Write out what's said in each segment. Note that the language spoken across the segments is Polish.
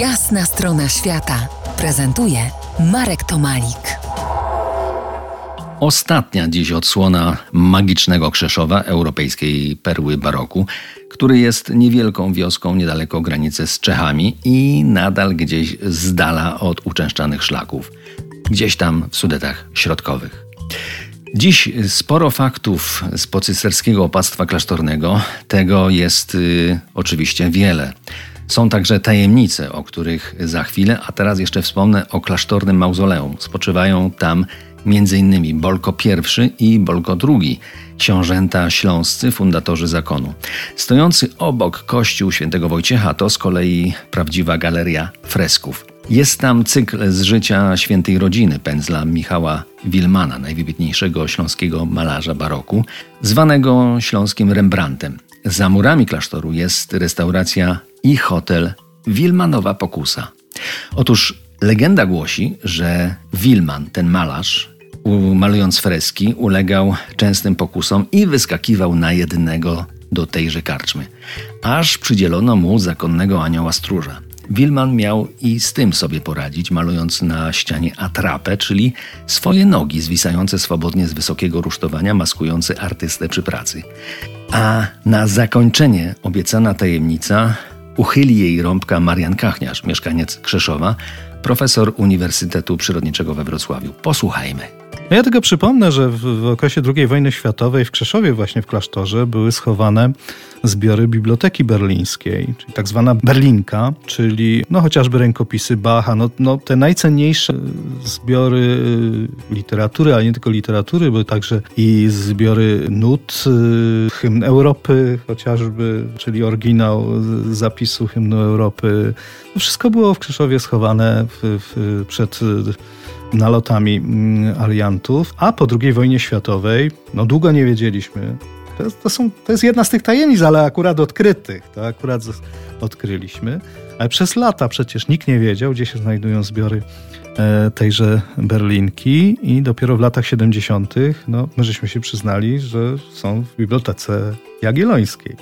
Jasna strona świata prezentuje Marek Tomalik. Ostatnia dziś odsłona magicznego Krzeszowa, europejskiej perły baroku, który jest niewielką wioską niedaleko granicy z Czechami i nadal gdzieś z dala od uczęszczanych szlaków, gdzieś tam w Sudetach Środkowych. Dziś sporo faktów z pocysterskiego opactwa klasztornego. Tego jest y, oczywiście wiele. Są także tajemnice, o których za chwilę, a teraz jeszcze wspomnę o klasztornym mauzoleum. Spoczywają tam m.in. Bolko I i Bolko II, książęta śląscy, fundatorzy zakonu. Stojący obok kościół świętego Wojciecha to z kolei prawdziwa galeria fresków. Jest tam cykl z życia świętej rodziny pędzla Michała Wilmana, najwybitniejszego śląskiego malarza baroku, zwanego śląskim Rembrandtem. Za murami klasztoru jest restauracja i hotel Wilmanowa Pokusa. Otóż legenda głosi, że Wilman, ten malarz, malując freski, ulegał częstym pokusom i wyskakiwał na jednego do tejże karczmy, aż przydzielono mu zakonnego anioła stróża. Wilman miał i z tym sobie poradzić, malując na ścianie atrapę, czyli swoje nogi zwisające swobodnie z wysokiego rusztowania, maskujące artystę przy pracy. A na zakończenie obiecana tajemnica uchyli jej rąbka Marian Kachniarz, mieszkaniec Krzeszowa, profesor Uniwersytetu Przyrodniczego we Wrocławiu. Posłuchajmy. Ja tylko przypomnę, że w, w okresie II wojny światowej w Krzeszowie, właśnie w klasztorze, były schowane zbiory Biblioteki Berlińskiej, czyli tak zwana Berlinka, czyli no chociażby rękopisy Bacha, no, no te najcenniejsze zbiory y, literatury, ale nie tylko literatury, były także i zbiory nut, y, hymn Europy chociażby, czyli oryginał zapisu hymnu Europy. Wszystko było w Krzeszowie schowane w, w, przed nalotami mm, aliantów, a po II wojnie światowej, no długo nie wiedzieliśmy, to jest, to, są, to jest jedna z tych tajemnic, ale akurat odkrytych, to akurat odkryliśmy. Ale przez lata przecież nikt nie wiedział, gdzie się znajdują zbiory e, tejże berlinki i dopiero w latach 70. no, my żeśmy się przyznali, że są w Bibliotece Jagiellońskiej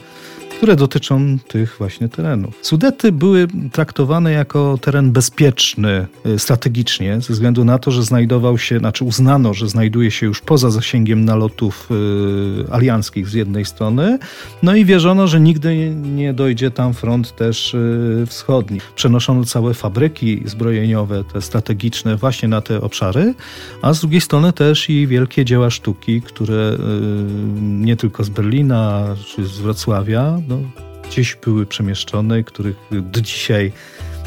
które dotyczą tych właśnie terenów. Sudety były traktowane jako teren bezpieczny y, strategicznie, ze względu na to, że znajdował się, znaczy uznano, że znajduje się już poza zasięgiem nalotów y, alianckich z jednej strony, no i wierzono, że nigdy nie dojdzie tam front też y, wschodni. Przenoszono całe fabryki zbrojeniowe, te strategiczne właśnie na te obszary, a z drugiej strony też i wielkie dzieła sztuki, które nie tylko z Berlina czy z Wrocławia, no, gdzieś były przemieszczone, których do dzisiaj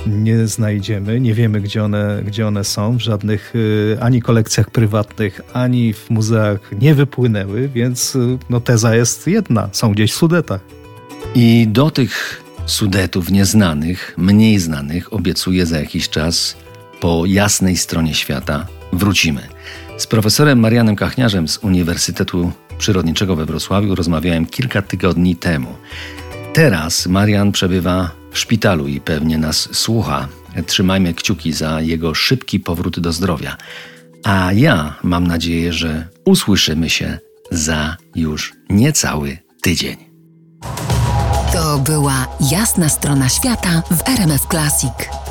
nie znajdziemy, nie wiemy gdzie one, gdzie one są, w żadnych y, ani kolekcjach prywatnych, ani w muzeach nie wypłynęły, więc y, no, teza jest jedna, są gdzieś w Sudetach. I do tych Sudetów nieznanych, mniej znanych, obiecuję za jakiś czas po jasnej stronie świata wrócimy. Z profesorem Marianem Kachniarzem z Uniwersytetu Przyrodniczego we Wrocławiu rozmawiałem kilka tygodni temu. Teraz Marian przebywa w szpitalu i pewnie nas słucha. Trzymajmy kciuki za jego szybki powrót do zdrowia. A ja mam nadzieję, że usłyszymy się za już niecały tydzień. To była jasna strona świata w RMF Classic.